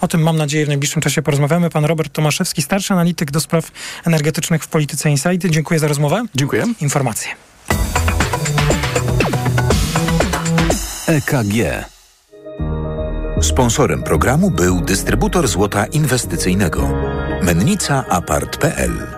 O tym mam nadzieję w najbliższym czasie porozmawiamy. Pan Robert Tomaszewski, starszy analityk do spraw energetycznych w Polityce Insight. Dziękuję za rozmowę. Dziękuję. Informacje. EKG. Sponsorem programu był dystrybutor złota inwestycyjnego. Mennica Apart.pl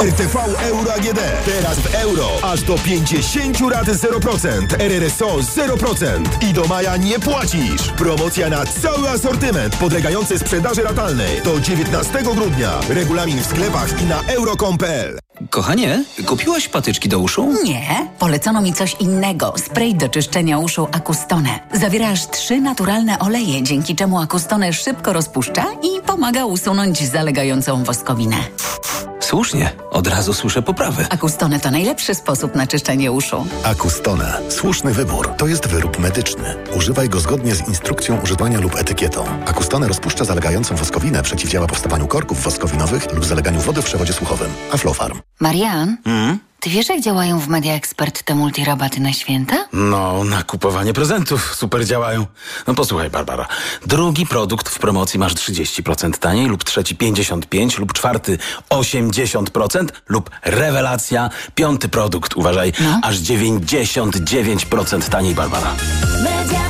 RTV Euro AGD. Teraz w euro. Aż do 50 rat 0%. RRSO 0%. I do maja nie płacisz. Promocja na cały asortyment podlegający sprzedaży ratalnej. Do 19 grudnia. Regulamin w sklepach i na euro.com.pl. Kochanie, kupiłaś patyczki do uszu? Nie, polecono mi coś innego. Spray do czyszczenia uszu Akustone. Zawiera aż trzy naturalne oleje, dzięki czemu Akustone szybko rozpuszcza i pomaga usunąć zalegającą woskowinę. Słusznie, od razu słyszę poprawy. Akustone to najlepszy sposób na czyszczenie uszu. Akustone. Słuszny wybór. To jest wyrób medyczny. Używaj go zgodnie z instrukcją używania lub etykietą. Akustone rozpuszcza zalegającą woskowinę, przeciwdziała powstawaniu korków woskowinowych lub zaleganiu wody w przewodzie słuchowym. Aflofarm. Marian, ty wiesz jak działają w Media Expert te multirabaty na święta? No, na kupowanie prezentów super działają. No posłuchaj, Barbara. Drugi produkt w promocji masz 30% taniej, lub trzeci 55%, lub czwarty 80%, lub rewelacja, piąty produkt, uważaj, aż 99% taniej, Barbara. Media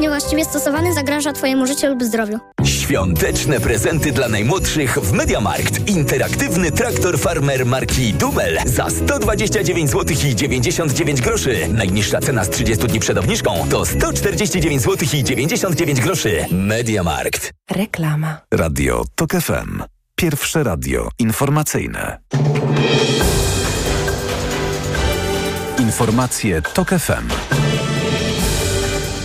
niewłaściwie stosowany zagraża Twojemu życiu lub zdrowiu. Świąteczne prezenty dla najmłodszych w Mediamarkt. Interaktywny traktor farmer marki Dumel za 129 zł i 99 groszy. Najniższa cena z 30 dni przed obniżką to 149 zł i 99 groszy. Mediamarkt. Reklama. Radio TOK FM. Pierwsze radio informacyjne. Informacje TOK FM.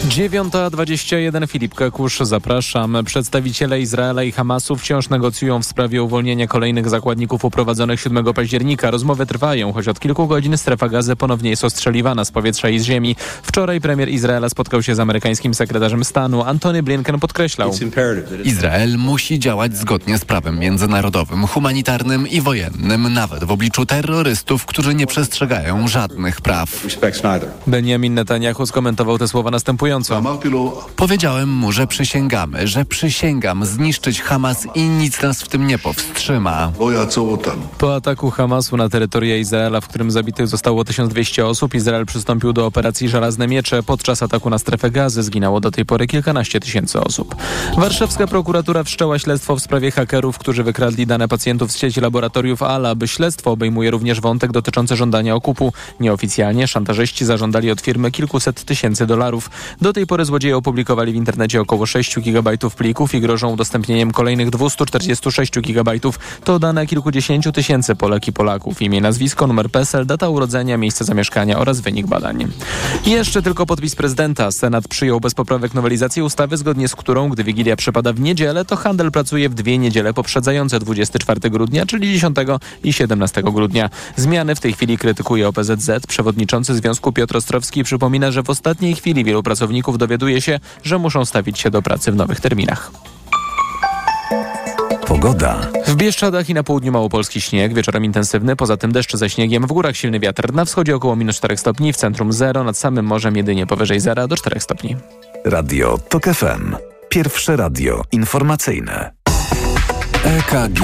9.21 Filip Kekusz, zapraszam. Przedstawiciele Izraela i Hamasu wciąż negocjują w sprawie uwolnienia kolejnych zakładników uprowadzonych 7 października. Rozmowy trwają, choć od kilku godzin strefa gazy ponownie jest ostrzeliwana z powietrza i z ziemi. Wczoraj premier Izraela spotkał się z amerykańskim sekretarzem stanu. Antony Blinken podkreślał. Izrael musi działać zgodnie z prawem międzynarodowym, humanitarnym i wojennym, nawet w obliczu terrorystów, którzy nie przestrzegają żadnych praw. Benjamin Netanyahu skomentował te słowa następująco. Powiedziałem mu, że przysięgamy, że przysięgam zniszczyć Hamas i nic nas w tym nie powstrzyma. Po ataku Hamasu na terytoria Izraela, w którym zabitych zostało 1200 osób, Izrael przystąpił do operacji Żelazne Miecze. Podczas ataku na strefę gazy zginęło do tej pory kilkanaście tysięcy osób. Warszawska prokuratura wszczęła śledztwo w sprawie hakerów, którzy wykradli dane pacjentów z sieci laboratoriów ALA. By śledztwo obejmuje również wątek dotyczący żądania okupu. Nieoficjalnie szantażyści zażądali od firmy kilkuset tysięcy dolarów. Do tej pory złodzieje opublikowali w internecie około 6 GB plików i grożą udostępnieniem kolejnych 246 GB. To dane kilkudziesięciu tysięcy Polek i Polaków. Imię, nazwisko, numer PESEL, data urodzenia, miejsce zamieszkania oraz wynik badań. Jeszcze tylko podpis prezydenta. Senat przyjął bez poprawek nowelizację ustawy, zgodnie z którą, gdy Wigilia przypada w niedzielę, to handel pracuje w dwie niedziele poprzedzające 24 grudnia, czyli 10 i 17 grudnia. Zmiany w tej chwili krytykuje OPZZ. Przewodniczący Związku Piotr Ostrowski przypomina, że w ostatniej chwili wielu pracowników dowiaduje się, że muszą stawić się do pracy w nowych terminach. Pogoda. W Bieszczadach i na południu Małopolski śnieg, wieczorem intensywny, poza tym deszcz ze śniegiem, w górach silny wiatr, na wschodzie około minus 4 stopni, w centrum 0, nad samym morzem jedynie powyżej 0 do 4 stopni. Radio TOK FM. Pierwsze radio informacyjne. EKG.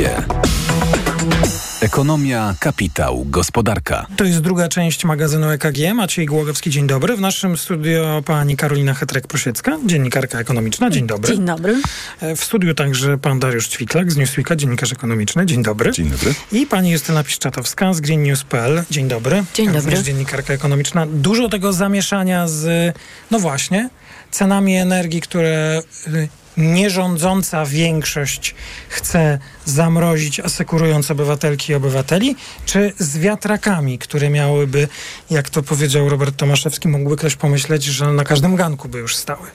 Ekonomia, kapitał, gospodarka. To jest druga część magazynu EKG. Maciej Głogowski, dzień dobry. W naszym studio pani Karolina Hetrek-Prosiecka, dziennikarka ekonomiczna. Dzień dobry. Dzień dobry. E, W studiu także pan Dariusz Ćwiklak z Newsweeka, dziennikarz ekonomiczny. Dzień dobry. Dzień dobry. I pani Justyna Piszczatowska z Greennews.pl. Dzień dobry. Dzień dobry. Również dziennikarka ekonomiczna. Dużo tego zamieszania z, no właśnie, cenami energii, które y, nierządząca większość chce zamrozić, asekurując obywatelki i obywateli, czy z wiatrakami, które miałyby, jak to powiedział Robert Tomaszewski, mógłby ktoś pomyśleć, że na każdym ganku by już stały.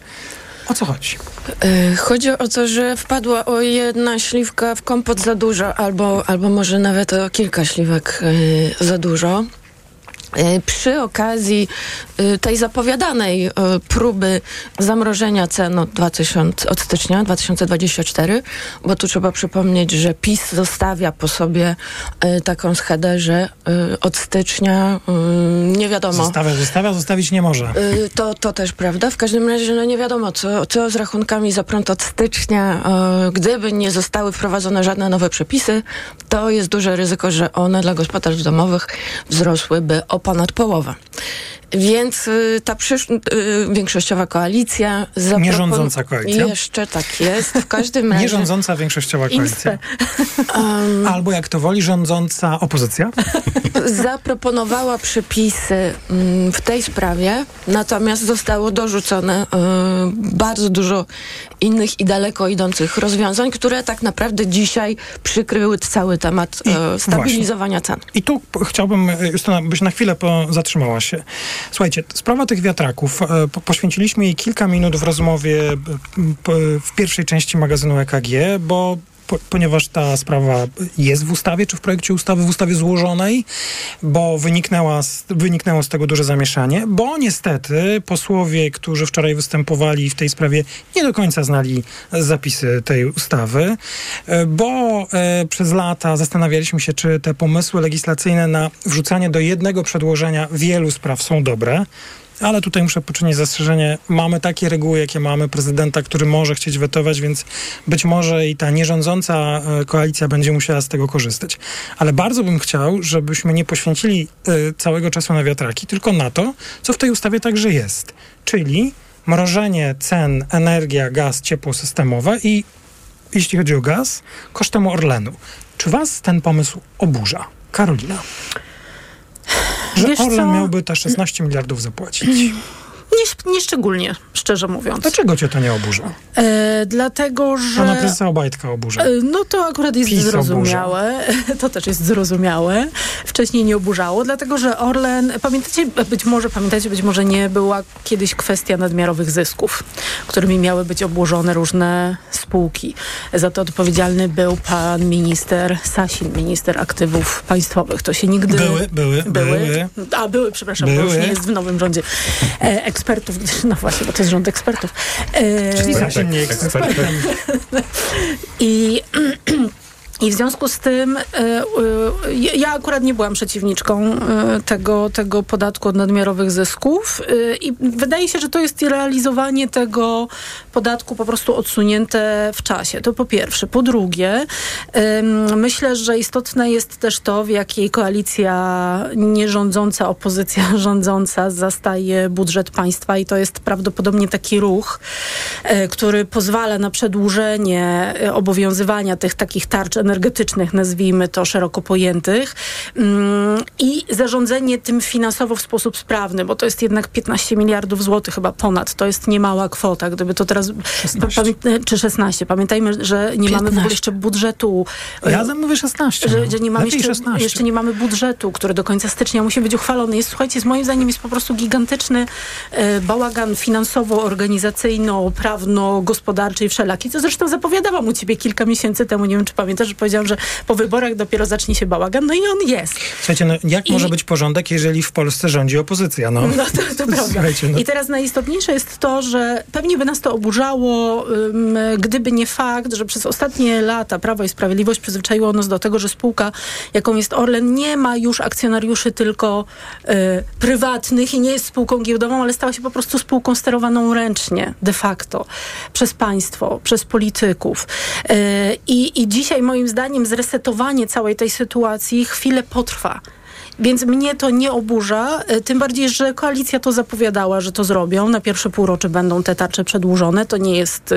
O co chodzi? E, Chodzi o to, że wpadła o jedna śliwka w kompot za dużo, albo, albo może nawet o kilka śliwek e, za dużo. E, Przy okazji e, tej zapowiadanej e, próby zamrożenia cen od, 2000, od stycznia 2024, bo tu trzeba przypomnieć, że PiS zostawia po sobie taką schedę, że od stycznia nie wiadomo. Zostawia, zostawia, zostawić nie może. To, to też prawda. W każdym razie no nie wiadomo, co, co z rachunkami za prąd od stycznia. Gdyby nie zostały wprowadzone żadne nowe przepisy, to jest duże ryzyko, że one dla gospodarstw domowych wzrosłyby o ponad połowę. Więc y, ta przysz- y, większościowa koalicja... zapropon- Nierządząca koalicja. Jeszcze tak jest. W każdym razie... Nierządząca większościowa koalicja. Um, Albo jak to woli, rządząca opozycja. zaproponowała przepisy mm, w tej sprawie, natomiast zostało dorzucone y, bardzo dużo innych i daleko idących rozwiązań, które tak naprawdę dzisiaj przykryły cały temat y, stabilizowania cen. I tu chciałbym, Justyna, byś na chwilę zatrzymała się. Słuchajcie, sprawa tych wiatraków. e, Po, poświęciliśmy jej kilka minut w rozmowie e, w pierwszej części magazynu EKG, bo po, ponieważ ta sprawa jest w ustawie, czy w projekcie ustawy, w ustawie złożonej, bo wyniknęła z, wyniknęło z tego duże zamieszanie, bo niestety posłowie, którzy wczoraj występowali w tej sprawie, nie do końca znali zapisy tej ustawy, e, bo e, przez lata zastanawialiśmy się, czy te pomysły legislacyjne na wrzucanie do jednego przedłożenia wielu spraw są dobre. Ale tutaj muszę poczynić zastrzeżenie. Mamy takie reguły, jakie mamy. Prezydenta, który może chcieć wetować, więc być może i ta nierządząca e, koalicja będzie musiała z tego korzystać. Ale bardzo bym chciał, żebyśmy nie poświęcili e, całego czasu na wiatraki, tylko na to, co w tej ustawie także jest. Czyli mrożenie cen energia, gaz, ciepło systemowe i jeśli chodzi o gaz, kosztem Orlenu. Czy was ten pomysł oburza? Karolina. Że Wiesz Orlen co? miałby te 16 miliardów zapłacić. Nie, nie szczególnie, szczerze mówiąc. Dlaczego cię to nie oburza? E, dlatego, że... Pana prezesa Obajtka oburza. E, No to akurat jest PiS zrozumiałe. To też jest zrozumiałe. Wcześniej nie oburzało, dlatego że Orlen, pamiętacie, być może pamiętacie, być może nie, była kiedyś kwestia nadmiarowych zysków, którymi miały być obłożone różne spółki. Za to odpowiedzialny był pan minister Sasin, minister aktywów państwowych. To się nigdy... Były, były, były. A, były, przepraszam, bo już Były. nie jest w nowym rządzie e, ekspertów. No właśnie, bo to jest rząd ekspertów. E, Czyli Sasin nie jest ekspertem. I, I w związku z tym e, e, ja akurat nie byłam przeciwniczką e, tego, tego podatku od nadmiarowych zysków i wydaje się, że to jest realizowanie tego podatku po prostu odsunięte w czasie. To po pierwsze. Po drugie, myślę, że istotne jest też to, w jakiej koalicja nierządząca, opozycja rządząca zastaje budżet państwa i to jest prawdopodobnie taki ruch, który pozwala na przedłużenie obowiązywania tych takich tarcz energetycznych, nazwijmy to szeroko pojętych mm, i zarządzanie tym finansowo w sposób sprawny, bo to jest jednak 15 miliardów złotych chyba ponad, to jest niemała kwota, gdyby to teraz, pamię- czy 16, pamiętajmy, że nie mamy w ogóle 15. jeszcze budżetu. e, Ja mówię 16. że, no. że nie mamy jeszcze, 16. jeszcze nie mamy budżetu, który do końca stycznia musi być uchwalony. Jest, słuchajcie, z moim zdaniem jest po prostu gigantyczny e, bałagan finansowo-organizacyjno-prawno-gospodarczy i wszelaki, co zresztą zapowiadałam u ciebie kilka miesięcy temu, nie wiem czy pamiętasz, że powiedziałam, że po wyborach dopiero zacznie się bałagan, no i on jest. Słuchajcie, no, jak I- może być porządek, jeżeli w Polsce rządzi opozycja? No, No to, to prawda. No. I teraz najistotniejsze jest to, że pewnie by nas to oburzało, ym, gdyby nie fakt, że przez ostatnie lata Prawo i Sprawiedliwość przyzwyczaiło nas do tego, że spółka, jaką jest Orlen, nie ma już akcjonariuszy tylko y, prywatnych i nie jest spółką giełdową, ale stała się po prostu spółką sterowaną ręcznie, de facto, przez państwo, przez polityków. Y, I, I dzisiaj moim moim zdaniem zresetowanie całej tej sytuacji chwilę potrwa. Więc mnie to nie oburza, e, tym bardziej, że koalicja to zapowiadała, że to zrobią. Na pierwsze półrocze będą te tarcze przedłużone, to nie jest e,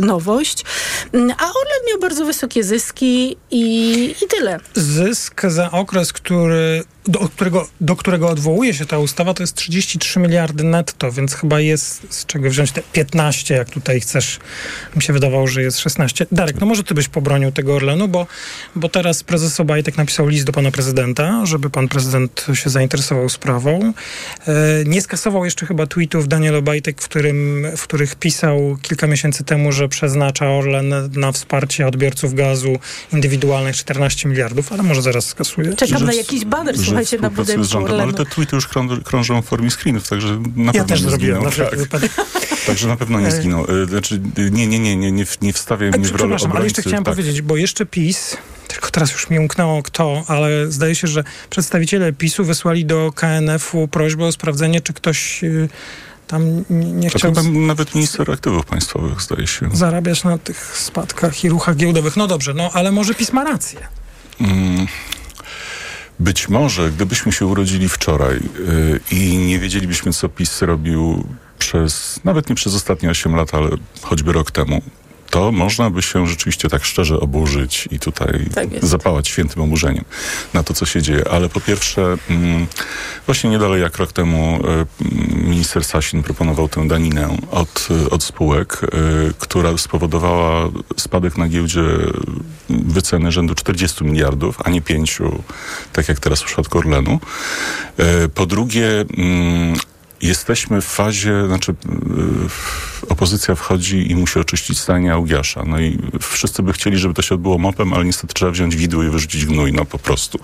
nowość. Mm, A Orlen miał bardzo wysokie zyski i, i tyle. Zysk za okres, który, do, którego, do którego odwołuje się ta ustawa, to jest 33 miliardy netto, więc chyba jest z czego wziąć te 15, jak tutaj chcesz. Mi się wydawało, że jest 16. Darek, no może ty byś pobronił tego Orlenu, bo, bo teraz prezes Obajtek napisał list do pana prezydenta, żeby pan prezydent się zainteresował sprawą. E, nie skasował jeszcze chyba tweetów Daniel Obajtek, w, którym, w których pisał kilka miesięcy temu, że przeznacza Orlen na wsparcie odbiorców gazu indywidualnych 14 miliardów, ale może zaraz skasuje. Czekam na jakiś baner, słuchajcie, na współpracuje budynku z rządem, ale te tweety już krą- krążą w formie screenów, także na Ja pewno też nie zrobiłem zginą. na Tak. wypadek. Także na pewno nie zginą. Y, Znaczy, nie, nie, nie, nie, nie, nie wstawiaj mnie w rolę Przepraszam, ale jeszcze obrońcy, chciałem tak. powiedzieć, bo jeszcze PiS, tylko teraz już mi umknęło kto, ale zdaje się, że przedstawiciele PiSu wysłali do KNF-u prośbę o sprawdzenie, czy ktoś y, tam nie chciał to tam nawet minister aktywów państwowych, zdaje się. zarabiać na tych spadkach i ruchach giełdowych. No dobrze, no ale może PiS ma rację. Mm. Być może, gdybyśmy się urodzili wczoraj y, i nie wiedzielibyśmy, co PiS robił przez, nawet nie przez ostatnie 8 lat, ale choćby rok temu, to można by się rzeczywiście tak szczerze oburzyć i tutaj Tak zapałać świętym oburzeniem na to, co się dzieje. Ale po pierwsze, mm, właśnie nie dalej jak rok temu mm, minister Sasin proponował tę daninę od, od spółek, y, która spowodowała spadek na giełdzie wyceny rzędu 40 miliardów, a nie 5, tak jak teraz w przypadku Orlenu. E, Po drugie, mm, jesteśmy w fazie, znaczy y, opozycja wchodzi i musi oczyścić stajnie Augiasza. No i wszyscy by chcieli, żeby to się odbyło mopem, ale niestety trzeba wziąć widły i wyrzucić gnój, no po prostu.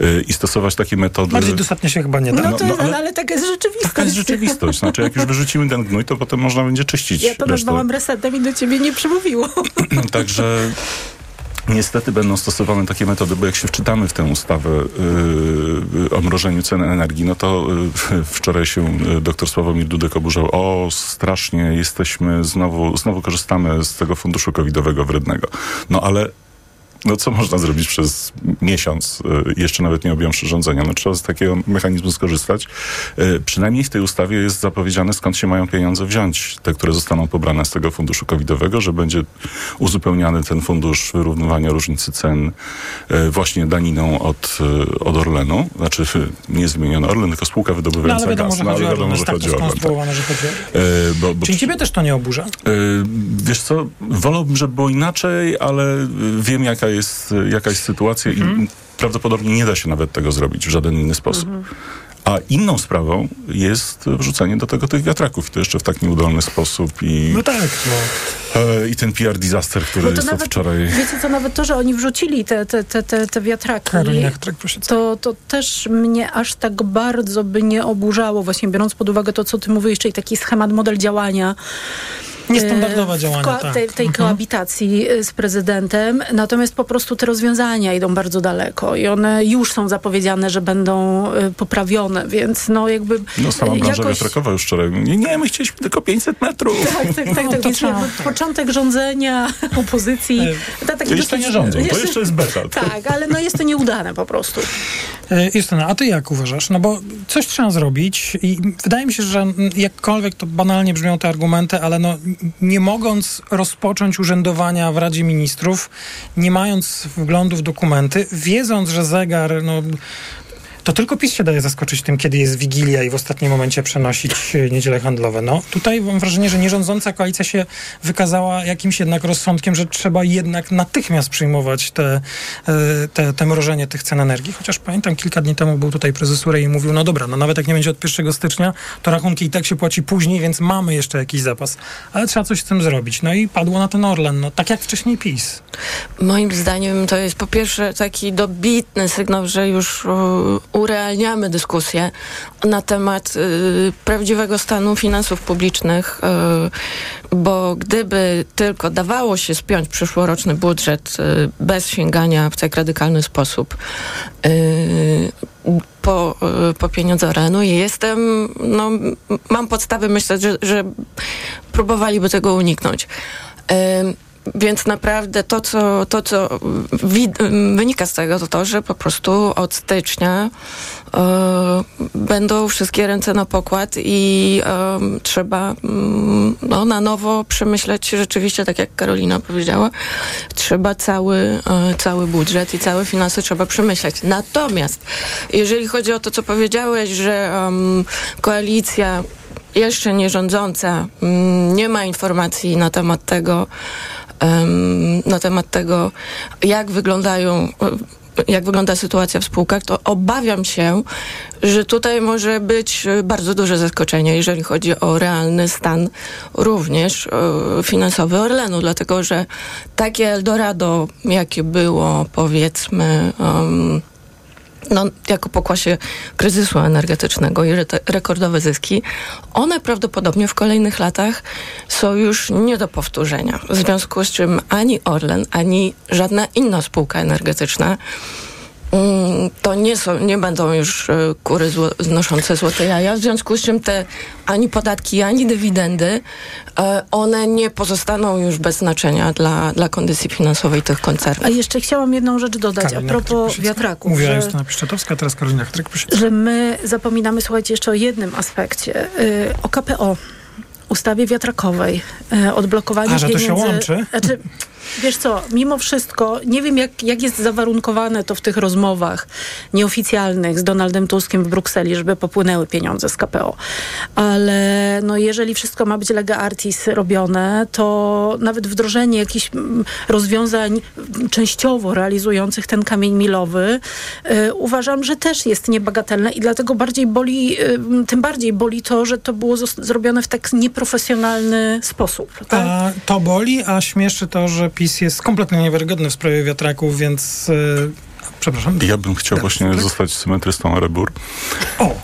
Y, I stosować takie metody... Bardziej dostatnie się chyba nie da. No to, ale, ale taka jest rzeczywistość. Taka jest rzeczywistość. Znaczy, jak już wyrzucimy ten gnój, to potem można będzie czyścić Ja to resztę. nazwałam resetem i do ciebie nie przemówiło. Także niestety będą stosowane takie metody, bo jak się wczytamy w tę ustawę yy, o mrożeniu cen energii, no to yy, wczoraj się yy, dr Sławomir Dudek oburzał, o strasznie jesteśmy, znowu, znowu korzystamy z tego funduszu covidowego wrednego. No ale no co można zrobić przez miesiąc, y, jeszcze nawet nie objąwszy rządzenia? No trzeba z takiego mechanizmu skorzystać. Y, Przynajmniej w tej ustawie jest zapowiedziane, skąd się mają pieniądze wziąć, te, które zostaną pobrane z tego funduszu covidowego, że będzie uzupełniany ten fundusz wyrównywania różnicy cen y, właśnie daniną od, od Orlenu. Znaczy nie zmieniono Orlen, tylko spółka No wydobywająca ale wiadomo, gaz. No, ale Orlen, wiadomo, jest że tak chodzi o Orlen. Tak. że chodzi o... Bo, bo Czyli ciebie też to nie oburza? Y, Wiesz co, wolałbym, żeby było inaczej, ale wiem jaka jest y, jakaś sytuacja Mhm. i prawdopodobnie nie da się nawet tego zrobić w żaden inny sposób. A inną sprawą jest wrzucenie do tego tych wiatraków i to jeszcze w tak nieudolny sposób i, No tak, no. e, i ten PR disaster, który Bo to jest od nawet, wczoraj. wiecie co, nawet to, że oni wrzucili te, te, te, te, te wiatraki, Karolina to, to też mnie aż tak bardzo by nie oburzało, właśnie biorąc pod uwagę to, co ty mówisz, czyli taki schemat, model działania. Niestandardowe w działania, ko- tak. tej, tej Mhm. koabitacji e, z prezydentem. Natomiast po prostu te rozwiązania idą bardzo daleko i one już są zapowiedziane, że będą e, poprawione, więc no jakby No sama branża jakoś... wiatrakowa już wczoraj. Nie, nie, my chcieliśmy tylko 500 metrów. Tak, tak, tak, No, tak, to więc początek rządzenia opozycji. To taki To jeszcze nie rządzą, to jeszcze jest beta. Tak, ale no jest to nieudane po prostu. E, Justyna, a ty jak uważasz? No bo coś trzeba zrobić i wydaje mi się, że jakkolwiek to banalnie brzmią te argumenty, ale no nie mogąc rozpocząć urzędowania w Radzie Ministrów, nie mając wglądu w dokumenty, wiedząc, że zegar, no to tylko PiS się daje zaskoczyć tym, kiedy jest Wigilia i w ostatnim momencie przenosić e, niedziele handlowe. No tutaj mam wrażenie, że nierządząca koalicja się wykazała jakimś jednak rozsądkiem, że trzeba jednak natychmiast przyjmować te, e, te, te mrożenie tych cen energii. Chociaż pamiętam, kilka dni temu był tutaj prezes Urej i mówił, no dobra, no nawet jak nie będzie od 1 stycznia, to rachunki i tak się płaci później, więc mamy jeszcze jakiś zapas. Ale trzeba coś z tym zrobić. No i padło na ten Orlen, no tak jak wcześniej PiS. Moim zdaniem to jest po pierwsze taki dobitny sygnał, że już urealniamy dyskusję na temat e, prawdziwego stanu finansów publicznych, e, bo gdyby tylko dawało się spiąć przyszłoroczny budżet e, bez sięgania w tak radykalny sposób e, po, e, po pieniądze Orenu i jestem, no, mam podstawy myśleć, że, że próbowaliby tego uniknąć. Więc naprawdę to, co, to, co wynika z tego, to to, że po prostu od stycznia e, będą wszystkie ręce na pokład i e, trzeba mm, no, na nowo przemyśleć rzeczywiście, tak jak Karolina powiedziała, trzeba cały, e, cały budżet i całe finanse trzeba przemyśleć. Natomiast jeżeli chodzi o to, co powiedziałeś, że em, koalicja jeszcze nie rządząca mm, nie ma informacji na temat tego, na temat tego, jak wyglądają jak wygląda sytuacja w spółkach, to obawiam się, że tutaj może być bardzo duże zaskoczenie, jeżeli chodzi o realny stan również e, finansowy Orlenu, dlatego że takie Eldorado, jakie było powiedzmy em, no, jako pokłasie kryzysu energetycznego i re- rekordowe zyski, one prawdopodobnie w kolejnych latach są już nie do powtórzenia. W związku z czym ani Orlen, ani żadna inna spółka energetyczna to nie, są, nie będą już e, kury zło, znoszące złote jaja, w związku z czym te ani podatki, ani dywidendy, e, one nie pozostaną już bez znaczenia dla, dla kondycji finansowej tych koncernów. A jeszcze chciałam jedną rzecz dodać Karolina a propos wiatraków. Mówiła że- Justyna teraz Karolina Chytryk-Pyszycka. że my zapominamy, słuchajcie, jeszcze o jednym aspekcie. Y, o KPO, ustawie wiatrakowej, odblokowanie A, że to się łączy? Znaczy, wiesz co, mimo wszystko, nie wiem jak, jak jest zawarunkowane to w tych rozmowach nieoficjalnych z Donaldem Tuskiem w Brukseli, żeby popłynęły pieniądze z KPO. Ale no, jeżeli wszystko ma być lega artis robione, to nawet wdrożenie jakichś mm, rozwiązań częściowo realizujących ten kamień milowy y, uważam, że też jest niebagatelne i dlatego bardziej boli, y, tym bardziej boli to, że to było zrobione w tak nieprofesjonalny sposób. Tak? A to boli, a śmieszy to, że PiS jest kompletnie niewiarygodny w sprawie wiatraków, więc... Przepraszam. Ja bym chciał właśnie tak? zostać symetrystą Arebur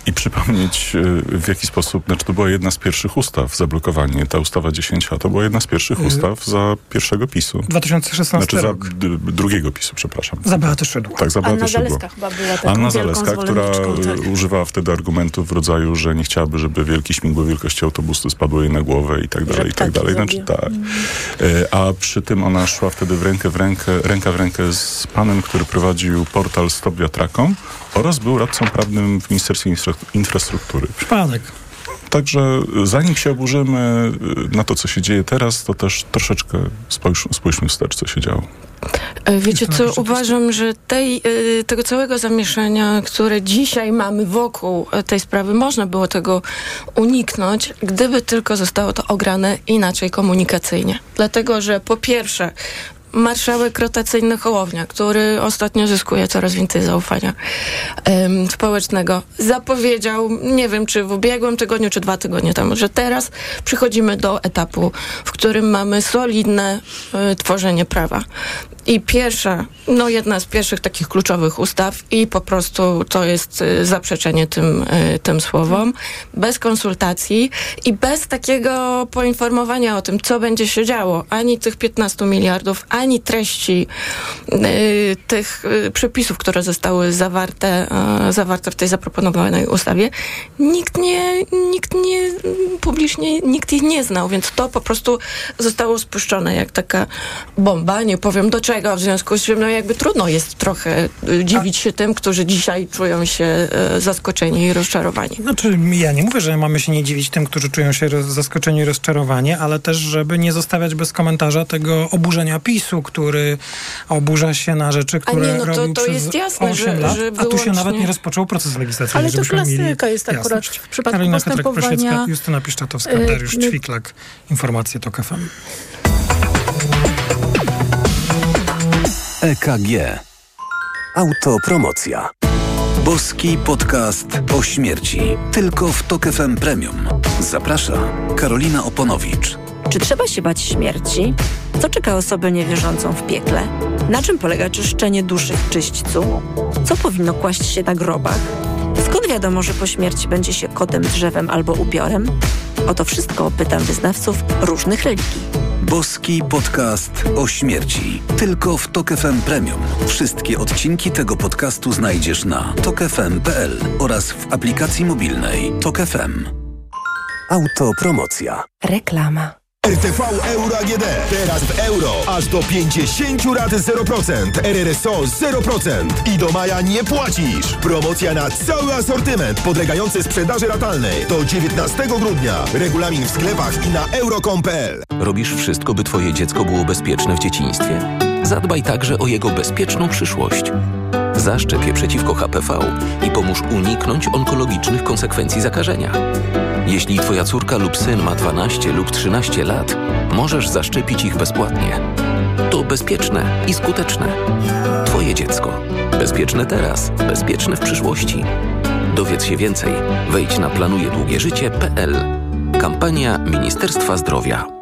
i przypomnieć y, w jaki sposób, znaczy to była jedna z pierwszych ustaw, zablokowanie, ta ustawa 10a, to była jedna z pierwszych Y- ustaw za pierwszego PiSu. 2016 Znaczy za rok. d- drugiego PiSu, przepraszam. Za Beatę Szydło. Tak, za Anna Beatę Szydło. Zaleska chyba była taką Anna Zaleska, która zwolenniczką, tak. używała wtedy argumentów w rodzaju, że nie chciałaby, żeby wielkie śmigło wielkości autobusu spadło jej na głowę i tak dalej, i tak ptaki dalej. Znaczy, tak. Y, A przy tym ona szła wtedy w rękę w rękę, ręka w rękę z panem, który prowadził portal Stop Wiatrakom oraz był radcą prawnym w Ministerstwie Infra- Infrastruktury. Przypadek. Także y, zanim się oburzymy y, na to, co się dzieje teraz, to też troszeczkę spójrz, spójrzmy wstecz, co się działo. E, Wiecie co, uważam, że tej, y, tego całego zamieszania, które dzisiaj mamy wokół e, tej sprawy, można było tego uniknąć, gdyby tylko zostało to ograne inaczej komunikacyjnie. Dlatego, że po pierwsze, marszałek rotacyjny Hołownia, który ostatnio zyskuje coraz więcej zaufania em, społecznego, zapowiedział, nie wiem czy w ubiegłym tygodniu, czy dwa tygodnie temu, że teraz przychodzimy do etapu, w którym mamy solidne y, tworzenie prawa. I pierwsza, no jedna z pierwszych takich kluczowych ustaw i po prostu to jest y, zaprzeczenie tym, y, tym słowom, bez konsultacji i bez takiego poinformowania o tym, co będzie się działo, ani tych 15 miliardów, ani treści y, tych przepisów, które zostały zawarte, zawarte w tej zaproponowanej ustawie, nikt nie, nikt nie, publicznie nikt ich nie znał, więc to po prostu zostało spuszczone jak taka bomba, nie powiem do czego, w związku z czym no jakby trudno jest trochę y, dziwić się tym, którzy dzisiaj czują się y, zaskoczeni i rozczarowani. Znaczy, ja nie mówię, że mamy się nie dziwić tym, którzy czują się roz, zaskoczeni i rozczarowani, ale też, żeby nie zostawiać bez komentarza tego oburzenia PiSu, który oburza się na rzeczy, A które nie, no to- robił to przez jest jasne, 8 że- lat, że a tu się nawet nie rozpoczął proces legislacyjny. Ale to klasyka jest akurat jasność. w przypadku Karolina postępowania- Justyna Piszczatowska, Dariusz my- Ćwiklak. Informacje TOK FM. EKG. Autopromocja. Boski podcast o śmierci. Tylko w Tok FM Premium. Zaprasza Karolina Oponowicz. Czy trzeba się bać śmierci? Co czeka osobę niewierzącą w piekle? Na czym polega czyszczenie duszy w czyśćcu? Co powinno kłaść się na grobach? Wiadomo, że po śmierci będzie się kotem, drzewem albo upiorem? O to wszystko pytam wyznawców różnych religii. Boski podcast o śmierci. Tylko w Tok FM Premium. Wszystkie odcinki tego podcastu znajdziesz na tokefm.pl oraz w aplikacji mobilnej Tok FM. Autopromocja. Reklama. RTV Euro AGD. Teraz w euro. Aż do 50 rat 0%. RRSO 0%. I do maja nie płacisz. Promocja na cały asortyment podlegający sprzedaży ratalnej. Do 19 grudnia. Regulamin w sklepach i na euro.com.pl. Robisz wszystko, by Twoje dziecko było bezpieczne w dzieciństwie? Zadbaj także o jego bezpieczną przyszłość. Je przeciwko HPV i pomóż uniknąć onkologicznych konsekwencji zakażenia. Jeśli Twoja córka lub syn ma 12 lub 13 lat, możesz zaszczepić ich bezpłatnie. To bezpieczne i skuteczne. Twoje dziecko. Bezpieczne teraz, bezpieczne w przyszłości. Dowiedz się więcej. Wejdź na planujedługieżycie.pl. Kampania Ministerstwa Zdrowia.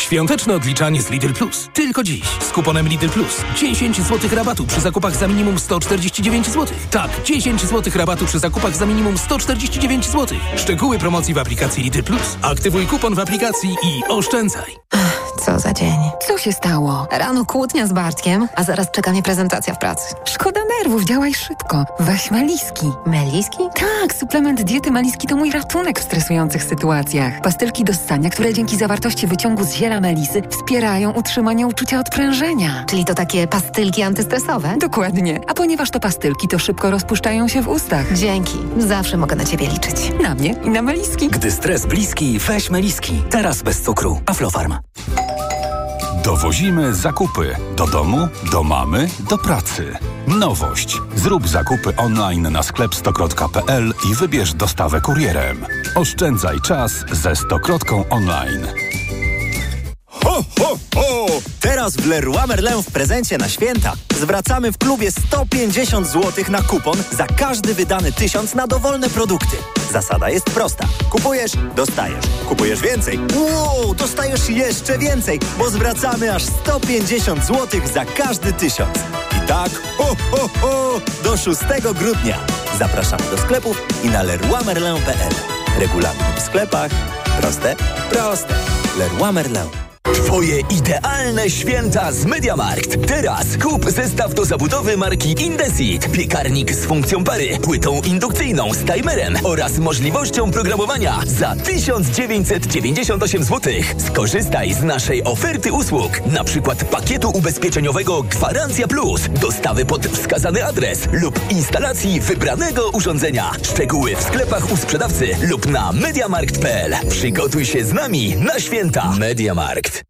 Świąteczne odliczanie z Lidl Plus. Tylko dziś. Z kuponem Lidl Plus. 10 zł rabatu przy zakupach za minimum 149 zł. Tak, 10 zł rabatu przy zakupach za minimum 149 zł. Szczegóły promocji w aplikacji Lidl Plus. Aktywuj kupon w aplikacji i oszczędzaj. Co za dzień. Co się stało? Rano kłótnia z Bartkiem, a zaraz czeka mnie prezentacja w pracy. Szkoda nerwów, działaj szybko. Weź Meliski. Meliski? Tak, suplement diety Meliski to mój ratunek w stresujących sytuacjach. Pastylki do ssania, które dzięki zawartości wyciągu z ziela melisy wspierają utrzymanie uczucia odprężenia. Czyli to takie pastylki antystresowe? Dokładnie. A ponieważ to pastylki, to szybko rozpuszczają się w ustach. Dzięki. Zawsze mogę na ciebie liczyć. Na mnie i na Meliski. Gdy stres bliski, weź Meliski. Teraz bez cukru. Aflofarm. Dowozimy zakupy do domu, do mamy, do pracy. Nowość. Zrób zakupy online na sklep stokrotka.pl i wybierz dostawę kurierem. Oszczędzaj czas ze Stokrotką online. Ho, ho, ho! Teraz w Leroy Merlin w prezencie na święta zwracamy w klubie 150 zł na kupon za każdy wydany tysiąc na dowolne produkty. Zasada jest prosta. Kupujesz, dostajesz. Kupujesz więcej. Wow, dostajesz jeszcze więcej, bo zwracamy aż 150 zł za każdy tysiąc. I tak, ho, ho, ho, do 6 grudnia. Zapraszamy do sklepów i na leroymerlin.pl. Regulamin w sklepach. Proste? Proste. Leroy Merlin. Twoje idealne święta z MediaMarkt. Teraz kup zestaw do zabudowy marki Indesit. Piekarnik z funkcją pary, płytą indukcyjną z timerem oraz możliwością programowania za 1998 zł. Skorzystaj z naszej oferty usług, na przykład pakietu ubezpieczeniowego Gwarancja Plus, dostawy pod wskazany adres lub instalacji wybranego urządzenia. Szczegóły w sklepach u sprzedawcy lub na mediamarkt.pl. Przygotuj się z nami na święta. MediaMarkt.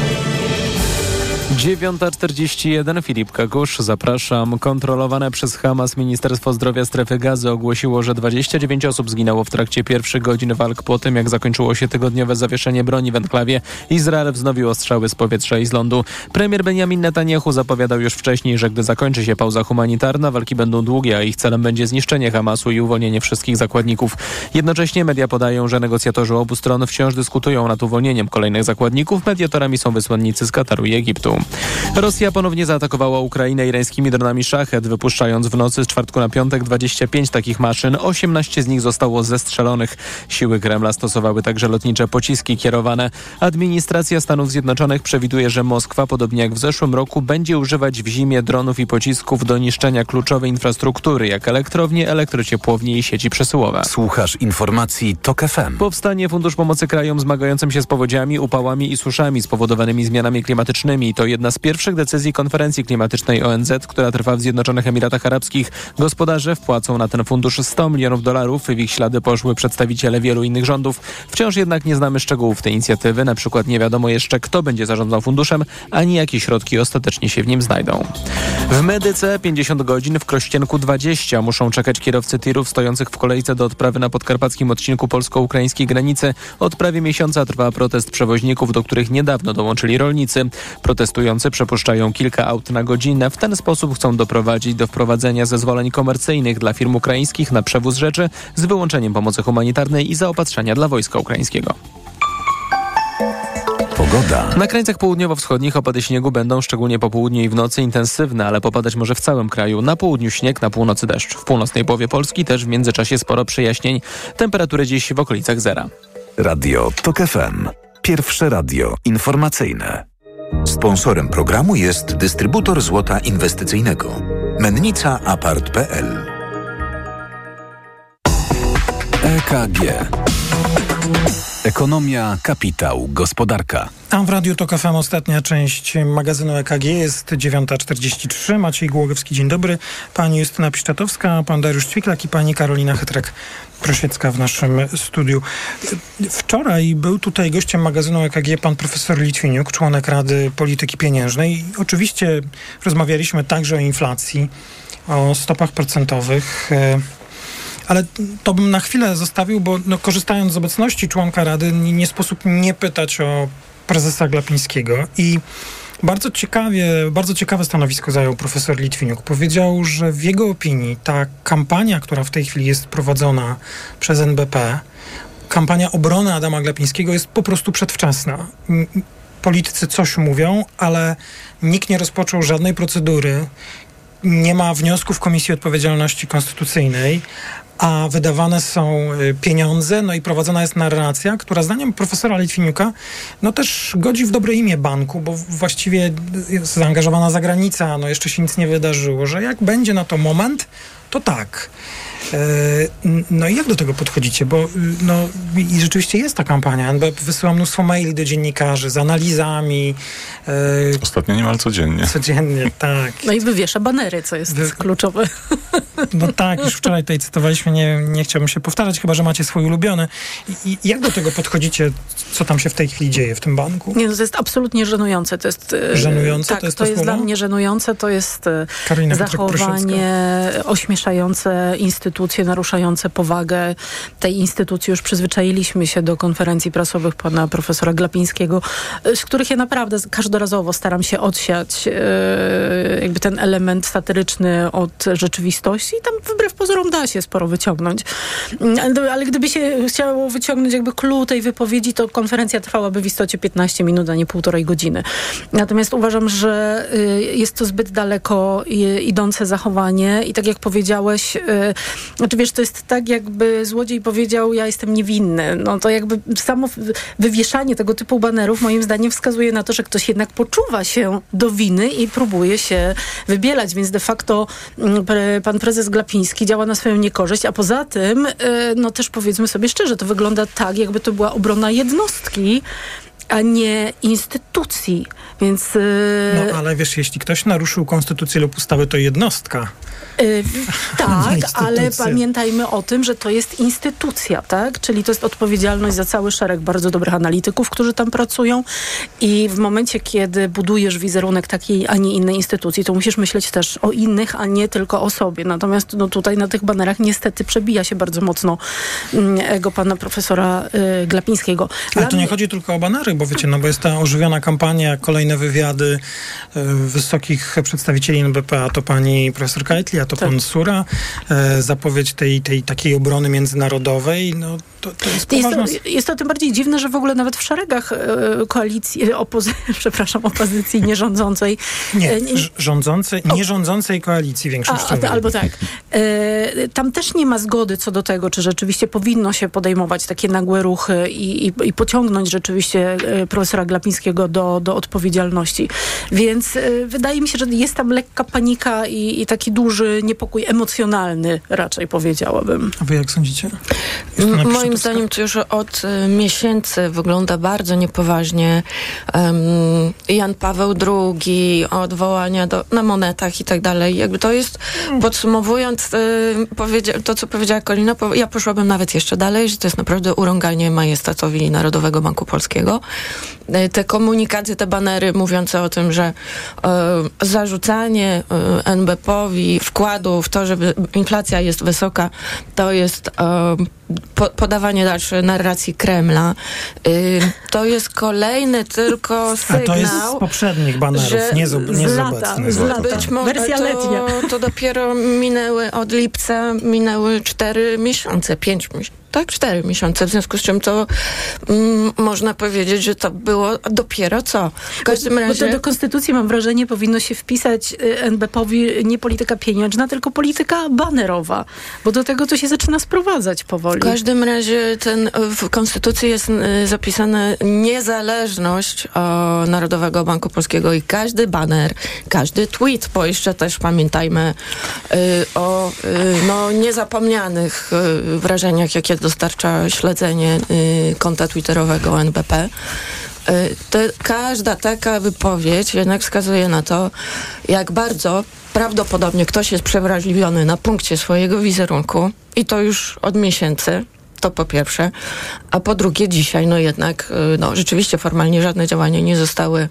9.41 Filip Kakusz, zapraszam. Kontrolowane przez Hamas Ministerstwo Zdrowia Strefy Gazy ogłosiło, że 29 osób zginęło w trakcie pierwszych godzin walk po tym, jak zakończyło się tygodniowe zawieszenie broni w enklawie. Izrael wznowił ostrzały z powietrza i z lądu. Premier Benjamin Netanyahu zapowiadał już wcześniej, że gdy zakończy się pauza humanitarna, walki będą długie, a ich celem będzie zniszczenie Hamasu i uwolnienie wszystkich zakładników. Jednocześnie media podają, że negocjatorzy obu stron wciąż dyskutują nad uwolnieniem kolejnych zakładników. Mediatorami są wysłannicy z Kataru i Egiptu. Rosja ponownie zaatakowała Ukrainę irańskimi dronami Szachet, wypuszczając w nocy z czwartku na piątek 25 takich maszyn. 18 z nich zostało zestrzelonych. Siły Kremla stosowały także lotnicze pociski kierowane. Administracja Stanów Zjednoczonych przewiduje, że Moskwa, podobnie jak w zeszłym roku, będzie używać w zimie dronów i pocisków do niszczenia kluczowej infrastruktury, jak elektrownie, elektrociepłownie i sieci przesyłowe. Słuchasz informacji TOK FM. Powstanie Fundusz Pomocy Krajom zmagającym się z powodziami, upałami i suszami spowodowanymi zmianami klimatycznymi to jedna z pierwszych decyzji konferencji klimatycznej ONZ, która trwa w Zjednoczonych Emiratach Arabskich. Gospodarze wpłacą na ten fundusz 100 milionów dolarów. W ich ślady poszły przedstawiciele wielu innych rządów. Wciąż jednak nie znamy szczegółów tej inicjatywy. Na przykład nie wiadomo jeszcze, kto będzie zarządzał funduszem, ani jakie środki ostatecznie się w nim znajdą. W Medyce 50 godzin, w Krościenku 20 muszą czekać kierowcy tirów stojących w kolejce do odprawy na podkarpackim odcinku polsko-ukraińskiej granicy. Od prawie miesiąca trwa protest przewoźników, do których niedawno dołączyli rolnicy. Protestują Protestujący przepuszczają kilka aut na godzinę. W ten sposób chcą doprowadzić do wprowadzenia zezwoleń komercyjnych dla firm ukraińskich na przewóz rzeczy z wyłączeniem pomocy humanitarnej i zaopatrzenia dla wojska ukraińskiego. Pogoda. Na krańcach południowo-wschodnich opady śniegu będą szczególnie po południu i w nocy intensywne, ale popadać może w całym kraju. Na południu śnieg, na północy deszcz. W północnej połowie Polski też w międzyczasie sporo przejaśnień. Temperatury dziś w okolicach zera. Radio TOK FM. Pierwsze radio informacyjne. Sponsorem programu jest dystrybutor złota inwestycyjnego. Mennica Apart.pl EKG Ekonomia, kapitał, gospodarka. A w Radiu TOK FM ostatnia część magazynu EKG jest 9.43. Maciej Głogowski, dzień dobry. Pani Justyna Piszczatowska, pan Dariusz Ćwiklak i pani Karolina Chytrek-Prosiecka w naszym studiu. Wczoraj był tutaj gościem magazynu EKG pan profesor Litwiniuk, członek Rady Polityki Pieniężnej. Oczywiście rozmawialiśmy także o inflacji, o stopach procentowych. Ale to bym na chwilę zostawił, bo no, korzystając z obecności członka Rady, nie, nie sposób nie pytać o prezesa Glapińskiego. I bardzo ciekawie, bardzo ciekawe stanowisko zajął profesor Litwiniuk. Powiedział, że w jego opinii ta kampania, która w tej chwili jest prowadzona przez NBP, kampania obrony Adama Glapińskiego jest po prostu przedwczesna. Politycy coś mówią, ale nikt nie rozpoczął żadnej procedury. Nie ma wniosków Komisji Odpowiedzialności Konstytucyjnej, a wydawane są pieniądze, no i prowadzona jest narracja, która zdaniem profesora Litwiniuka, no też godzi w dobre imię banku, bo właściwie jest zaangażowana zagranica, no jeszcze się nic nie wydarzyło, że jak będzie na to moment, to tak. No i jak do tego podchodzicie? Bo no, i rzeczywiście jest ta kampania. NBP wysyła mnóstwo maili do dziennikarzy z analizami. Ostatnio niemal codziennie. Codziennie, tak. No i wywiesza banery, co jest Wy... kluczowe. No tak, już wczoraj tutaj cytowaliśmy, nie, nie chciałbym się powtarzać, chyba, że macie swój ulubiony. I, jak do tego podchodzicie, co tam się w tej chwili dzieje w tym banku? Nie, no to jest absolutnie żenujące. To jest, żenujące? Tak, to jest, to jest dla mnie żenujące. To jest Karolina zachowanie ośmieszające instytucje, naruszające powagę tej instytucji. Już przyzwyczailiśmy się do konferencji prasowych pana profesora Glapińskiego, z których ja naprawdę każdorazowo staram się odsiać jakby ten element satyryczny od rzeczywistości i tam wbrew pozorom da się sporo wyciągnąć. Ale gdyby się chciało wyciągnąć jakby clue tej wypowiedzi, to konferencja trwałaby w istocie 15 minut, a nie półtorej godziny. Natomiast uważam, że jest to zbyt daleko idące zachowanie i tak jak powiedziałeś, znaczy wiesz, to jest tak jakby złodziej powiedział, ja jestem niewinny. No to jakby samo wywieszanie tego typu banerów moim zdaniem wskazuje na to, że ktoś jednak poczuwa się do winy i próbuje się wybielać, więc de facto pan prezes Glapiński działa na swoją niekorzyść, a poza tym, no też powiedzmy sobie szczerze, to wygląda tak, jakby to była obrona jednostki, a nie instytucji. Więc. No ale wiesz, jeśli ktoś naruszył konstytucję lub ustawy, to jednostka. Yy, tak, ale pamiętajmy o tym, że to jest instytucja, tak? Czyli to jest odpowiedzialność za cały szereg bardzo dobrych analityków, którzy tam pracują i w momencie, kiedy budujesz wizerunek takiej, a nie innej instytucji, to musisz myśleć też o innych, a nie tylko o sobie. Natomiast no, tutaj na tych banerach niestety przebija się bardzo mocno ego pana profesora y, Glapińskiego. Ale to nie chodzi tylko o banery, bo wiecie, no bo jest ta ożywiona kampania, kolejne wywiady y, wysokich przedstawicieli NBP, a to pani profesor Kajtli, a to tak. pan Sura, e, zapowiedź tej, tej takiej obrony międzynarodowej, no to, to jest poważna... Jest to, jest to tym bardziej dziwne, że w ogóle nawet w szeregach e, koalicji, opozy przepraszam, opozycji nierządzącej... Nie, e, nie rządzącej, nierządzącej koalicji większościowej. Albo tak. E, tam też nie ma zgody co do tego, czy rzeczywiście powinno się podejmować takie nagłe ruchy i, i, i pociągnąć rzeczywiście e, profesora Glapińskiego do, do odpowiedzialności. Więc e, wydaje mi się, że jest tam lekka panika i, i taki duży niepokój emocjonalny raczej powiedziałabym. A wy jak sądzicie? Moim zdaniem to już od y, miesięcy wygląda bardzo niepoważnie. Um, Jan Paweł II, odwołania do, na monetach i tak dalej. Jakby to jest, podsumowując y, to, co powiedziała Kolina, po, ja poszłabym nawet jeszcze dalej, że to jest naprawdę urąganie majestatowi Narodowego Banku Polskiego. Y, te komunikaty, te banery mówiące o tym, że y, zarzucanie NBP-owi wkładu w to, żeby inflacja jest wysoka, to jest po, podawanie dalsze narracji Kremla. Y, to jest kolejny tylko A sygnał. to jest z poprzednich banerów, nie z, nie z, lata, z lata. Być może Wersja to, letnia. to dopiero minęły od lipca, minęły cztery miesiące, pięć miesięcy. Tak, cztery miesiące, w związku z czym to mm, można powiedzieć, że to było dopiero co. W każdym Bo to razie... do konstytucji, mam wrażenie, powinno się wpisać y, NBP-owi nie polityka pieniężna, tylko polityka banerowa. Bo do tego to się zaczyna sprowadzać powoli. Każdym razie ten, w Konstytucji jest y, zapisana niezależność o Narodowego Banku Polskiego i każdy baner, każdy tweet, bo jeszcze też pamiętajmy y, o no, niezapomnianych wrażeniach, jakie dostarcza śledzenie konta twitterowego NBP. To każda taka wypowiedź jednak wskazuje na to, jak bardzo prawdopodobnie ktoś jest przewrażliwiony na punkcie swojego wizerunku i to już od miesięcy. To po pierwsze. A po drugie, dzisiaj, no jednak, y, no rzeczywiście formalnie żadne działania nie zostały,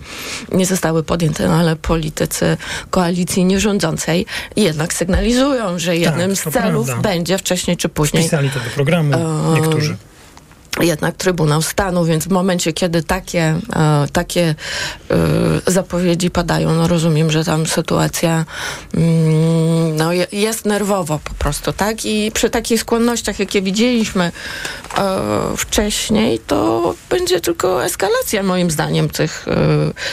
nie zostały podjęte, no ale politycy koalicji nierządzącej jednak sygnalizują, że jednym z to celów prawda. będzie wcześniej czy później Wpisali to do programu E, niektórzy. Jednak Trybunał Stanu, więc w momencie, kiedy takie, e, takie e, zapowiedzi padają, no rozumiem, że tam sytuacja mm, no, je, jest nerwowo po prostu, tak? I przy takich skłonnościach, jakie widzieliśmy e, wcześniej, to będzie tylko eskalacja moim zdaniem tych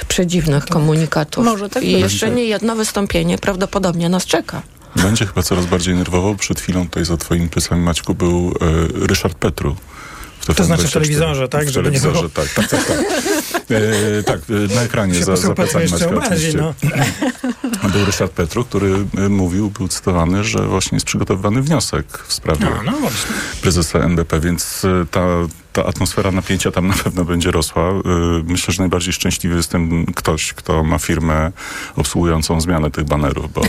przedziwnych komunikatów. Może tak I być. jeszcze nie jedno wystąpienie prawdopodobnie nas czeka. Będzie chyba coraz bardziej nerwowo. Przed chwilą tutaj za twoimi plecami, Maćku, był Ryszard Petru. To znaczy w TVN24. telewizorze, tak? W Żeby nie telewizorze, było. tak, tak, tak. Tak, e, tak e, na ekranie Się za, za plecami Maćka oczywiście. no. Był Ryszard Petru, który e, mówił, był cytowany, że właśnie jest przygotowywany wniosek w sprawie No, no prezesa NBP, więc e, ta, ta atmosfera napięcia tam na pewno będzie rosła. Myślę, że najbardziej szczęśliwy jest ten ktoś, kto ma firmę obsługującą zmianę tych banerów, bo,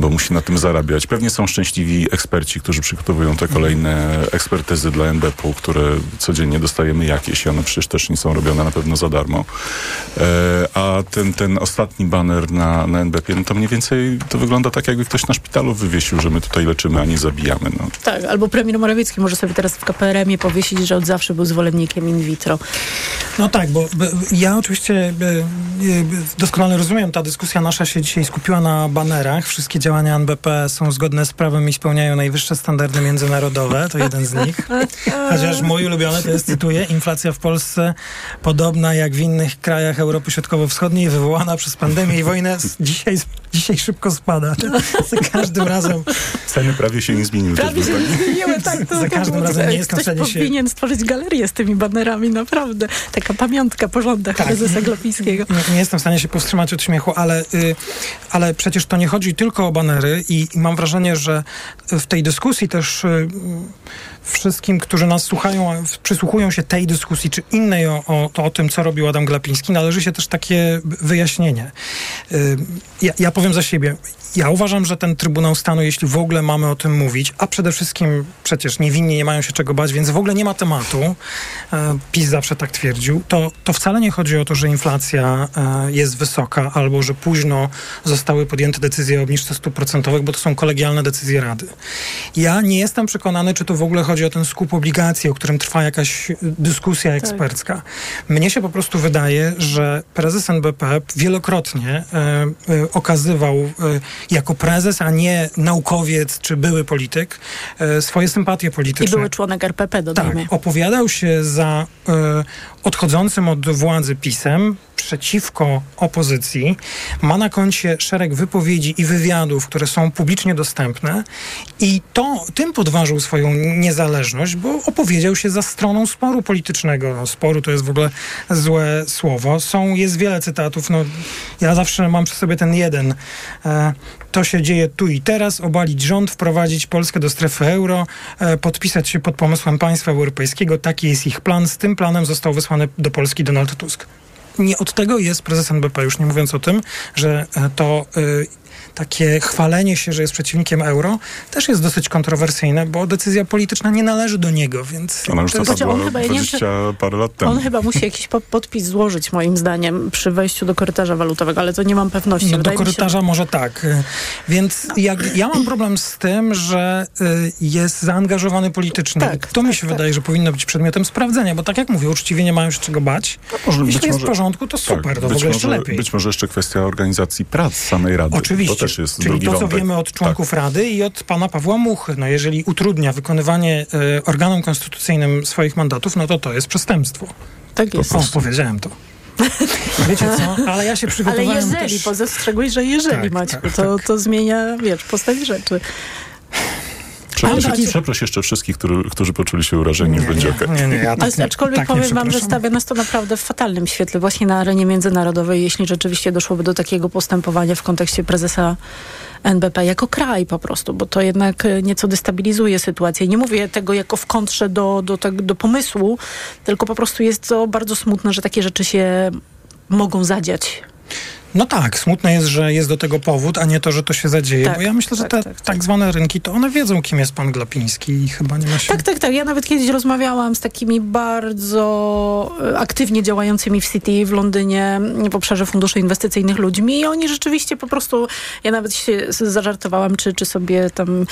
bo musi na tym zarabiać. Pewnie są szczęśliwi eksperci, którzy przygotowują te kolejne ekspertyzy dla NBP-u, które codziennie dostajemy jakieś i one przecież też nie są robione na pewno za darmo. E, a ten, ten ostatni baner na, na NBP, no to mniej więcej to wygląda tak, jakby ktoś na szpitalu wywiesił, że my tutaj leczymy, a nie zabijamy. No. Tak, albo premier Morawiecki może sobie teraz w KPRM-ie powiesić, że od zawsze był zwolennikiem in vitro. No tak, bo, ja oczywiście e, e, doskonale rozumiem, ta dyskusja nasza się dzisiaj skupiła na banerach. Wszystkie działania NBP są zgodne z prawem i spełniają najwyższe standardy międzynarodowe. To jeden z nich. Chociaż mój ulubiony to jest, cytuję, inflacja w Polsce podobna jak w innych krajach Europy Środkowo-Wschodniej, wywołana przez pandemię i wojnę, dzisiaj, dzisiaj szybko spada. Za każdym razem Ceny prawie się nie zmieniły. Prawie się nie zmieniły, tak. To, Za to każdym razem nie jestem w Ktoś stanie się- powinien stworzyć galerię z tymi banerami, naprawdę. Taka pamiątka po rządach prezesa Glapińskiego. Nie, nie jestem w stanie się powstrzymać od śmiechu, ale, y, ale przecież to nie chodzi tylko banery i, mam wrażenie, że w tej dyskusji też y, wszystkim, którzy nas słuchają, przysłuchują się tej dyskusji czy innej o, o, o tym, co robił Adam Glapiński, należy się też takie wyjaśnienie. Y, ja, ja powiem za siebie. Ja uważam, że ten Trybunał Stanu, jeśli w ogóle mamy o tym mówić, a przede wszystkim przecież niewinni nie mają się czego bać, więc w ogóle nie ma tematu, e, PiS zawsze tak twierdził, to, to wcale nie chodzi o to, że inflacja e, jest wysoka albo że późno zostały podjęte decyzje o obniżce stóp procentowych, bo to są kolegialne decyzje Rady. Ja nie jestem przekonany, czy to w ogóle chodzi o ten skup obligacji, o którym trwa jakaś e, dyskusja ekspercka. Mnie się po prostu wydaje, że prezes NBP wielokrotnie e, e, okazywał jako prezes, a nie naukowiec czy były polityk swoje sympatie I polityczne. były członek RPP, Tak, dodajmy. opowiadał się za odchodzącym od władzy PiSem przeciwko opozycji. Ma na koncie szereg wypowiedzi i wywiadów, które są publicznie dostępne i to tym podważył swoją niezależność, bo opowiedział się za stroną sporu politycznego. No, sporu to jest w ogóle złe słowo. Są, jest wiele cytatów. No, ja zawsze mam przy sobie ten jeden. E, to się dzieje tu i teraz, obalić rząd, wprowadzić Polskę do strefy euro, e, podpisać się pod pomysłem państwa europejskiego. Taki jest ich plan. Z tym planem został wysłany do Polski Donald Tusk. Nie od tego jest prezes NBP, już nie mówiąc o tym, że e, to e, takie chwalenie się, że jest przeciwnikiem euro, też jest dosyć kontrowersyjne, bo decyzja polityczna nie należy do niego, więc... Ona już to jest- zapadła on chyba- ja nie wiem, 20 parę lat temu. On chyba musi jakiś po- podpis złożyć, moim zdaniem, przy wejściu do korytarza walutowego, ale to nie mam pewności. No do mi się, korytarza może tak. Y, Więc jak, ja mam problem z tym, że y, jest zaangażowany politycznie. Tak, to mi się wydaje, że powinno być przedmiotem sprawdzenia, bo tak jak mówię, uczciwie nie mają się czego bać. Może Jeśli jest może- w porządku, to super, Tak, to w być ogóle jeszcze może, lepiej. Być może jeszcze kwestia organizacji prac samej Rady. Oczywiście. To też jest Czyli drugi to, co wątek. wiemy od członków Rady i od pana Pawła Muchy. No jeżeli utrudnia wykonywanie y, organom konstytucyjnym swoich mandatów, no to to jest przestępstwo. Tak jest. O, powiedziałem to. Wiecie co, ale ja się Ale przygotowałem jeżeli, też... bo zastrzegłeś, że jeżeli, Tak, Maćku, tak, to, to zmienia, wiesz, postać rzeczy. Przeproś, Ale- przeproś jeszcze wszystkich, którzy, którzy poczuli się urażeni, już będzie okej. Nie, nie, ja tak Ale nie- aczkolwiek tak nie powiem wam, że stawia nas to naprawdę w fatalnym świetle właśnie na arenie międzynarodowej, jeśli rzeczywiście doszłoby do takiego postępowania w kontekście prezesa NBP jako kraj po prostu, bo to jednak e, nieco destabilizuje sytuację. Nie mówię tego jako w kontrze do, do, tego- do pomysłu, tylko po prostu jest to bardzo smutne, że takie rzeczy się mogą zadziać. No tak, smutne jest, że jest do tego powód, a nie to, że to się zadzieje, Tak, bo ja myślę, że te tak, zwane rynki, to one wiedzą, kim jest pan Glapiński i chyba nie ma się... Tak, tak, tak. Ja nawet kiedyś rozmawiałam z takimi bardzo e, aktywnie działającymi w City w Londynie w obszarze funduszy inwestycyjnych ludźmi i oni rzeczywiście po prostu, ja nawet się zażartowałam, czy, czy sobie tam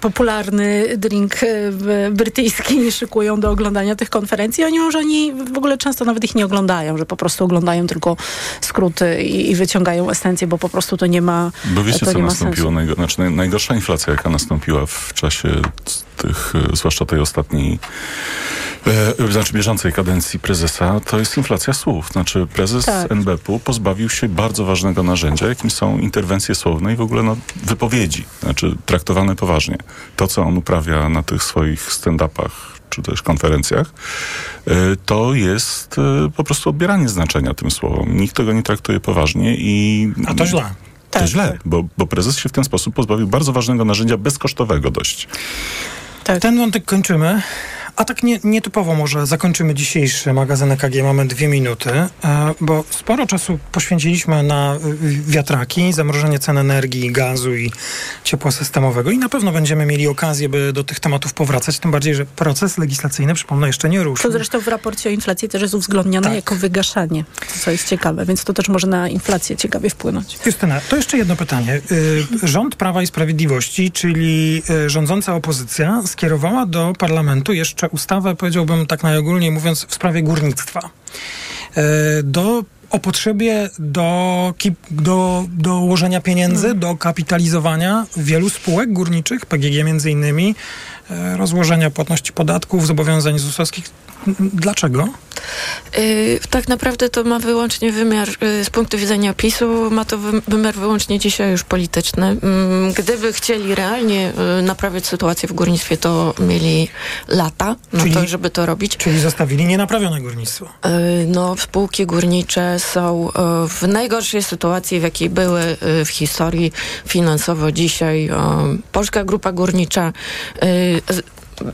popularny drink e, brytyjski szykują do oglądania tych konferencji. Oni mówią, że oni w ogóle często nawet ich nie oglądają, że po prostu oglądają tylko skróty i, i wyciągają esencję, bo po prostu to nie ma Bo wiecie, co nastąpiło? Najgo, znaczy, naj, najgorsza inflacja, jaka nastąpiła w czasie tych, e, zwłaszcza tej ostatniej, e, znaczy bieżącej kadencji prezesa, to jest inflacja słów. Znaczy prezes Tak. NBP-u pozbawił się bardzo ważnego narzędzia, jakim są interwencje słowne i w ogóle no, wypowiedzi, znaczy traktowane poważnie. To, co on uprawia na tych swoich stand-upach czy też konferencjach, e, to jest e, po prostu odbieranie znaczenia tym słowom. Nikt tego nie traktuje poważnie i... A to źle. To źle, bo, bo prezes się w ten sposób pozbawił bardzo ważnego narzędzia, bezkosztowego dość. Ten wątek kończymy. A tak nie, nietypowo może zakończymy dzisiejszy magazyn EKG. Mamy dwie minuty, e, bo sporo czasu poświęciliśmy na y, wiatraki, zamrożenie cen energii, gazu i ciepła systemowego i na pewno będziemy mieli okazję, by do tych tematów powracać, tym bardziej, że proces legislacyjny, przypomnę, jeszcze nie ruszył. To zresztą w raporcie o inflacji też jest uwzględnione Tak. jako wygaszanie, co jest ciekawe, więc to też może na inflację ciekawie wpłynąć. Justyna, to jeszcze jedno pytanie. Y, Rząd Prawa i Sprawiedliwości, czyli rządząca opozycja, skierowała do parlamentu jeszcze ustawę, powiedziałbym tak najogólniej mówiąc, w sprawie górnictwa. Y, Do o potrzebie do, do, do ułożenia pieniędzy, do kapitalizowania wielu spółek górniczych, PGG między innymi, rozłożenia płatności podatków, zobowiązań ZUS-owskich. Dlaczego? Y, tak naprawdę to ma wyłącznie wymiar, y, z punktu widzenia PiSu, ma to wy- wymiar wyłącznie dzisiaj już polityczny. Mm, Gdyby chcieli realnie y, naprawiać sytuację w górnictwie, to mieli lata na Czyli- to, żeby to robić. Czyli zostawili nienaprawione górnictwo. No, spółki górnicze są w najgorszej sytuacji, w jakiej były w historii finansowo dzisiaj. Polska Grupa Górnicza y, z-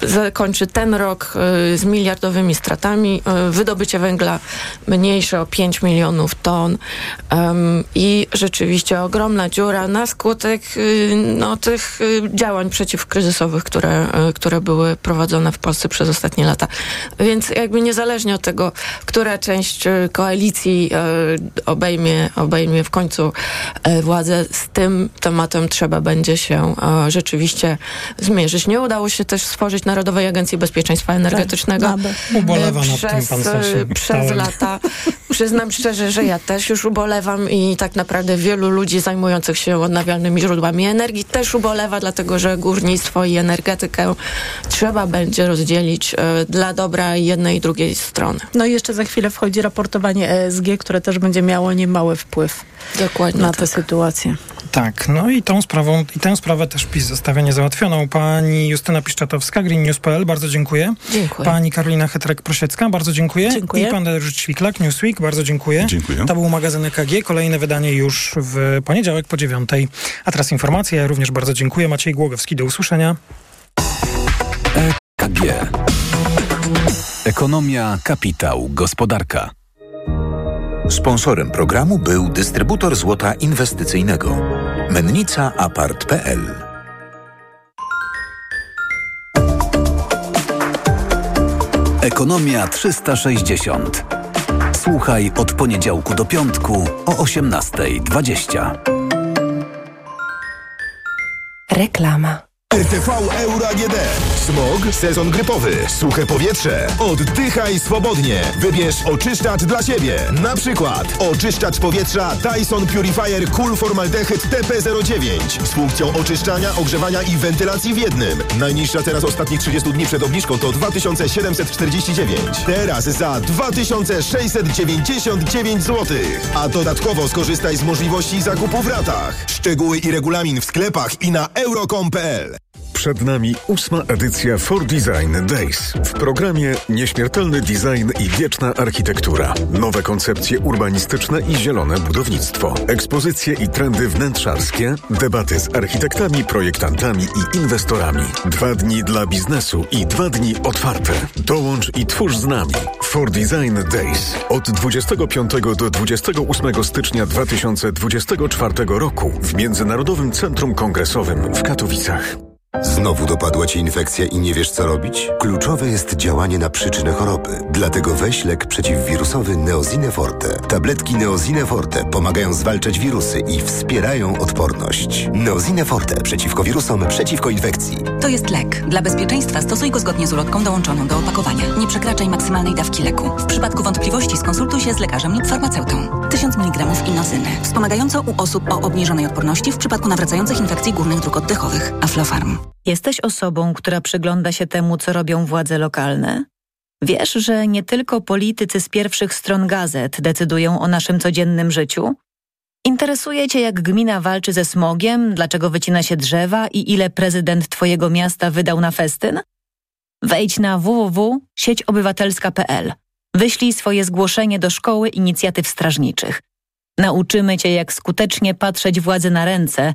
zakończy ten rok y, z miliardowymi stratami. Y, Wydobycie węgla mniejsze o 5 milionów ton i rzeczywiście ogromna dziura na skutek y, no, tych działań przeciwkryzysowych, które, które były prowadzone w Polsce przez ostatnie lata. Więc jakby niezależnie od tego, która część koalicji obejmie, obejmie w końcu władzę, z tym tematem trzeba będzie się rzeczywiście zmierzyć. Nie udało się też stworzyć Narodowej Agencji Bezpieczeństwa Energetycznego. Tak, Ubolewa Y, nad tym przez, pan Stasiu. Przez lata. Przyznam szczerze, że ja też już ubolewam i tak naprawdę wielu ludzi zajmujących się odnawialnymi źródłami energii też ubolewa, dlatego że górnictwo i energetykę trzeba będzie rozdzielić y, dla dobra jednej i drugiej strony. No i jeszcze za chwilę wchodzi raportowanie ESG, które też będzie miało niemały wpływ Dokładnie na tę sytuację. Tak, no i tą sprawą, i tę sprawę też PiS zostawia niezałatwioną. Pani Justyna Piszczatowska, Green News.pl, bardzo dziękuję. Dziękuję. Pani Karolina Hetrek-Prosiecka, bardzo dziękuję. Dziękuję. I pan Dariusz Ćwiklak, Newsweek, bardzo dziękuję. Dziękuję. To był magazyn EKG, kolejne wydanie już w poniedziałek po dziewiątej. A teraz informacje, ja również bardzo dziękuję. Maciej Głogowski, do usłyszenia. EKG. Ekonomia, kapitał, gospodarka. Sponsorem programu był dystrybutor złota inwestycyjnego. Mennica Apart.pl Ekonomia 360. Słuchaj od poniedziałku do piątku o 18.20. Reklama. RTV Euro AGD. Smog, sezon grypowy, suche powietrze. Oddychaj swobodnie. Wybierz oczyszczacz dla siebie. Na przykład oczyszczacz powietrza Dyson Purifier Cool Formaldehyd TP09 z funkcją oczyszczania, ogrzewania i wentylacji w jednym. Najniższa teraz ostatnich 30 dni przed obniżką to 2749. Teraz za 2699 zł. A dodatkowo skorzystaj z możliwości zakupu w ratach. Szczegóły i regulamin w sklepach i na euro.com.pl. Przed nami ósma edycja For Design Days. W programie nieśmiertelny design i wieczna architektura. Nowe koncepcje urbanistyczne i zielone budownictwo. Ekspozycje i trendy wnętrzarskie. Debaty z architektami, projektantami i inwestorami. Dwa dni dla biznesu i dwa dni otwarte. Dołącz i twórz z nami. For Design Days. Od 25 do 28 stycznia 2024 roku w Międzynarodowym Centrum Kongresowym w Katowicach. Znowu dopadła Cię infekcja i nie wiesz co robić? Kluczowe jest działanie na przyczynę choroby. Dlatego weź lek przeciwwirusowy Neozine Forte. Tabletki Neozine Forte pomagają zwalczać wirusy i wspierają odporność. Neozine Forte przeciwko wirusom, przeciwko infekcji. To jest lek. Dla bezpieczeństwa stosuj go zgodnie z ulotką dołączoną do opakowania. Nie przekraczaj maksymalnej dawki leku. W przypadku wątpliwości skonsultuj się z lekarzem lub farmaceutą. 1000 mg inozyny. Wspomagająco u osób o obniżonej odporności w przypadku nawracających infekcji górnych dróg oddechowych. Aflofarm. Jesteś osobą, która przygląda się temu, co robią władze lokalne? Wiesz, że nie tylko politycy z pierwszych stron gazet decydują o naszym codziennym życiu? Interesuje Cię, jak gmina walczy ze smogiem, dlaczego wycina się drzewa i ile prezydent Twojego miasta wydał na festyn? Wejdź na www.sieciobywatelska.pl. Wyślij swoje zgłoszenie do Szkoły Inicjatyw Strażniczych. Nauczymy Cię, jak skutecznie patrzeć władzy na ręce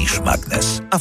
niż magnes. Aflofarm.